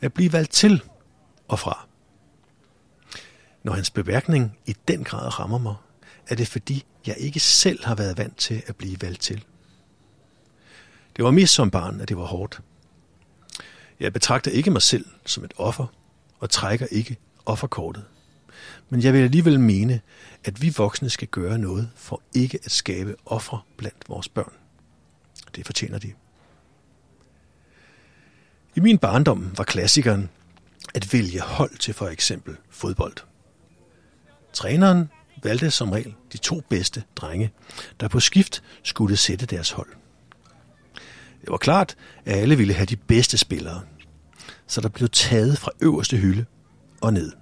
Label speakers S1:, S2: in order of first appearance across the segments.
S1: at blive valgt til og fra. Når hans beværkning i den grad rammer mig, er det fordi, jeg ikke selv har været vant til at blive valgt til. Det var mest som barn, at det var hårdt. Jeg betragter ikke mig selv som et offer, og trækker ikke offerkortet. Men jeg vil alligevel mene, at vi voksne skal gøre noget for ikke at skabe ofre blandt vores børn. Det fortjener de. I min barndom var klassikeren at vælge hold til for eksempel fodbold. Træneren valgte som regel de to bedste drenge, der på skift skulle sætte deres hold. Det var klart, at alle ville have de bedste spillere, så der blev taget fra øverste hylde og ned.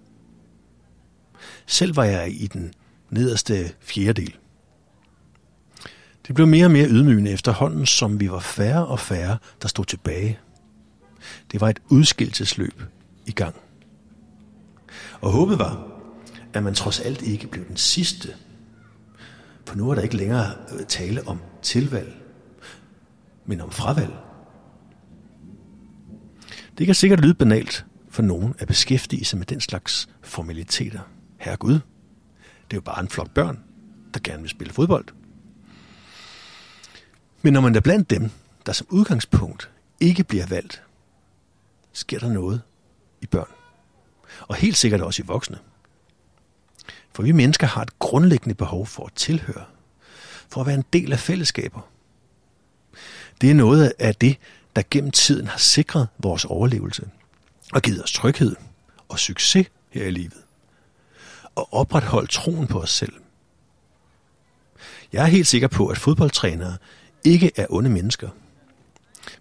S1: Selv var jeg i den nederste fjerdedel. Det blev mere og mere ydmygende efterhånden, som vi var færre og færre, der stod tilbage. Det var et udskillelsesløb i gang. Og håbet var, at man trods alt ikke blev den sidste. For nu er der ikke længere øh, tale om tilvalg, men om fravalg. Det kan sikkert lyde banalt for nogen at beskæftige sig med den slags formaliteter. Herre Gud, det er jo bare en flok børn, der gerne vil spille fodbold. Men når man er blandt dem, der som udgangspunkt ikke bliver valgt, sker der noget i børn. Og helt sikkert også i voksne. For vi mennesker har et grundlæggende behov for at tilhøre, for at være en del af fællesskaber. Det er noget af det, der gennem tiden har sikret vores overlevelse og givet os tryghed og succes her i livet. Og opretholdt troen på os selv. Jeg er helt sikker på, at fodboldtrænere ikke er onde mennesker.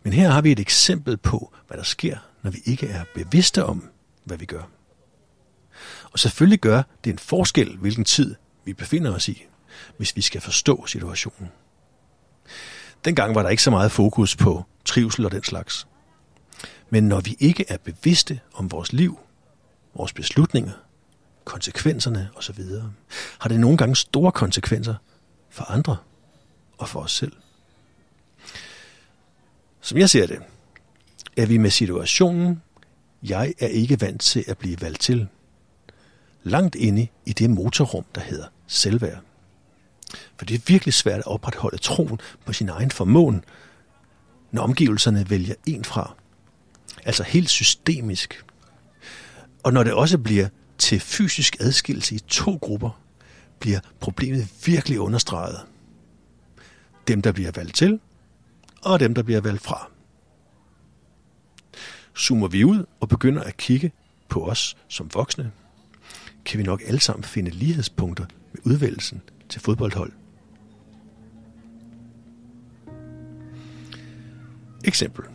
S1: Men her har vi et eksempel på, hvad der sker, når vi ikke er bevidste om, hvad vi gør. Og selvfølgelig gør det en forskel, hvilken tid vi befinder os i, hvis vi skal forstå situationen. Dengang var der ikke så meget fokus på trivsel og den slags. Men når vi ikke er bevidste om vores liv, vores beslutninger, konsekvenserne osv., har det nogle gange store konsekvenser for andre og for os selv. Som jeg ser det, er vi med situationen, jeg er ikke vant til at blive valgt til, langt inde i det motorrum, der hedder selvværd. For det er virkelig svært at opretholde troen på sin egen formåen, når omgivelserne vælger en fra. Altså helt systemisk. Og når det også bliver til fysisk adskillelse i to grupper, bliver problemet virkelig understreget. Dem, der bliver valgt til, og dem, der bliver valgt fra. Zoomer vi ud og begynder at kigge på os som voksne, kan vi nok alle sammen finde lighedspunkter med udvælgelsen til fodboldhold. Eksempel.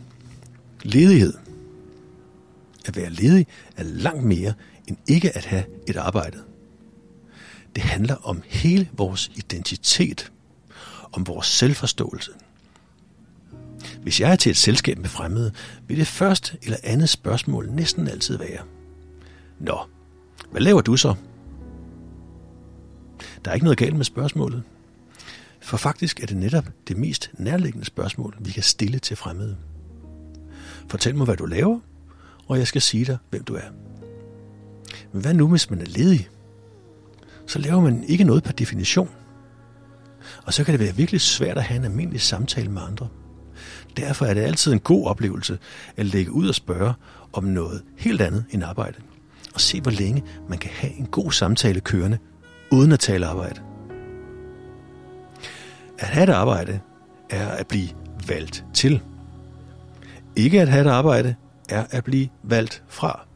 S1: Ledighed. At være ledig er langt mere end ikke at have et arbejde. Det handler om hele vores identitet, om vores selvforståelse. Hvis jeg er til et selskab med fremmede, vil det første eller andet spørgsmål næsten altid være, Nå, hvad laver du så? Der er ikke noget galt med spørgsmålet. For faktisk er det netop det mest nærliggende spørgsmål, vi kan stille til fremmede. Fortæl mig, hvad du laver, og jeg skal sige dig, hvem du er. Men hvad nu, hvis man er ledig? Så laver man ikke noget per definition. Og så kan det være virkelig svært at have en almindelig samtale med andre. Derfor er det altid en god oplevelse at lægge ud og spørge om noget helt andet end arbejde. Og se, hvor længe man kan have en god samtale kørende, uden at tale arbejde. At have et arbejde er at blive valgt til. Ikke at have et arbejde er at blive valgt fra.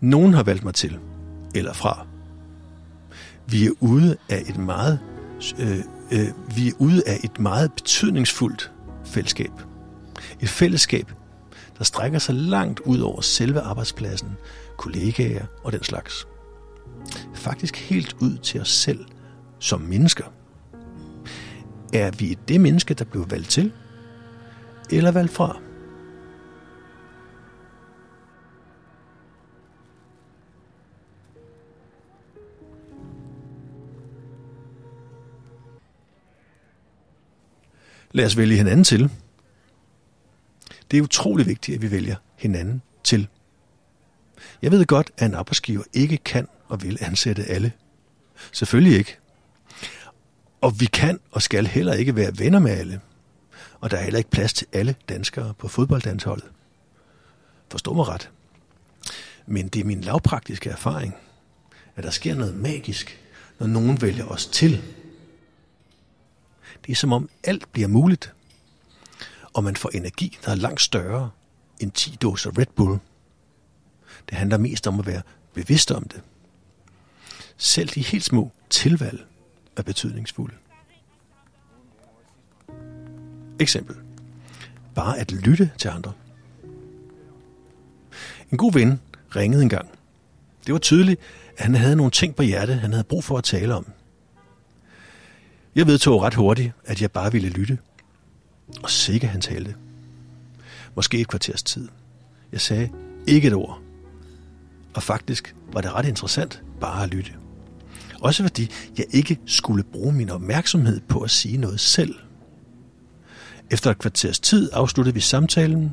S1: Nogen har valgt mig til, eller fra. Vi er ude af et meget, øh, øh, vi er ude af et meget betydningsfuldt fællesskab. Et fællesskab, der strækker sig langt ud over selve arbejdspladsen, kollegaer og den slags. Faktisk helt ud til os selv som mennesker. Er vi det menneske, der blev valgt til, eller valgt fra? Lad os vælge hinanden til. Det er utrolig vigtigt, at vi vælger hinanden til. Jeg ved godt, at en arbejdsgiver ikke kan og vil ansætte alle. Selvfølgelig ikke. Og vi kan og skal heller ikke være venner med alle. Og der er heller ikke plads til alle danskere på fodboldlandsholdet. Forstå mig ret. Men det er min lavpraktiske erfaring, at der sker noget magisk, når nogen vælger os til. Det er som om alt bliver muligt, og man får energi, der er langt større end 10 dåser Red Bull. Det handler mest om at være bevidst om det. Selv de helt små tilvalg er betydningsfulde. Eksempel. Bare at lytte til andre. En god ven ringede en gang. Det var tydeligt, at han havde nogle ting på hjertet, han havde brug for at tale om. Jeg vedtog ret hurtigt, at jeg bare ville lytte. Og sikkert han talte. Måske et kvarters tid. Jeg sagde ikke et ord. Og faktisk var det ret interessant bare at lytte. Også fordi jeg ikke skulle bruge min opmærksomhed på at sige noget selv. Efter et kvarters tid afsluttede vi samtalen.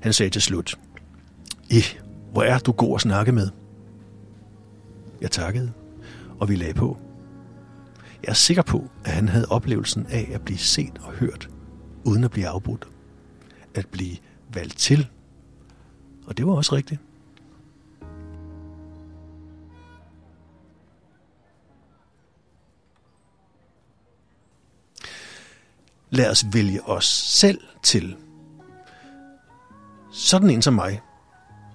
S1: Han sagde til slut, I, hvor er du god at snakke med. Jeg takkede, og vi lagde på. Jeg er sikker på, at han havde oplevelsen af at blive set og hørt, uden at blive afbrudt. At blive valgt til. Og det var også rigtigt. Lad os vælge os selv til. Sådan en som mig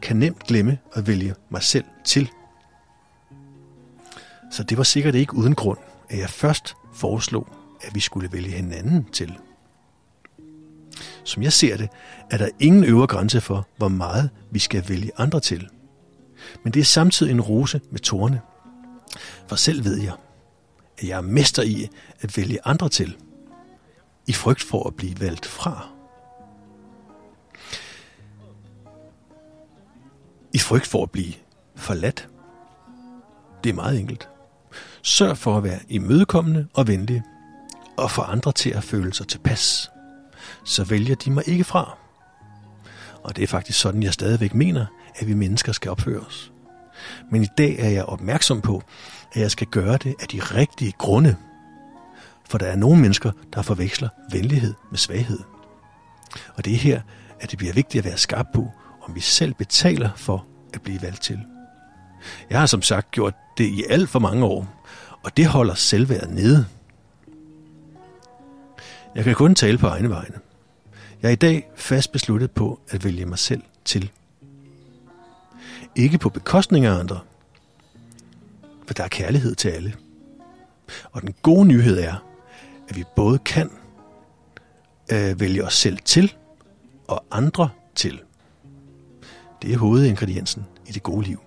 S1: kan nemt glemme at vælge mig selv til. Så det var sikkert ikke uden grund, at jeg først foreslog, at vi skulle vælge hinanden til. Som jeg ser det, er der ingen øvre grænse for, hvor meget vi skal vælge andre til. Men det er samtidig en rose med tårne. For selv ved jeg, at jeg er mester i at vælge andre til, i frygt for at blive valgt fra. I frygt for at blive forladt. Det er meget enkelt. Sørg for at være imødekommende og venlig, og få andre til at føle sig tilpas. Så vælger de mig ikke fra. Og det er faktisk sådan, jeg stadigvæk mener, at vi mennesker skal opføre os. Men i dag er jeg opmærksom på, at jeg skal gøre det af de rigtige grunde. For der er nogle mennesker, der forveksler venlighed med svaghed. Og det er her, at det bliver vigtigt at være skarp på, om vi selv betaler for at blive valgt til. Jeg har som sagt gjort det i alt for mange år, og det holder selvværdet nede. Jeg kan kun tale på egne vegne. Jeg er i dag fast besluttet på at vælge mig selv til. Ikke på bekostning af andre, for der er kærlighed til alle. Og den gode nyhed er, at vi både kan øh, vælge os selv til og andre til. Det er hovedingrediensen i det gode liv.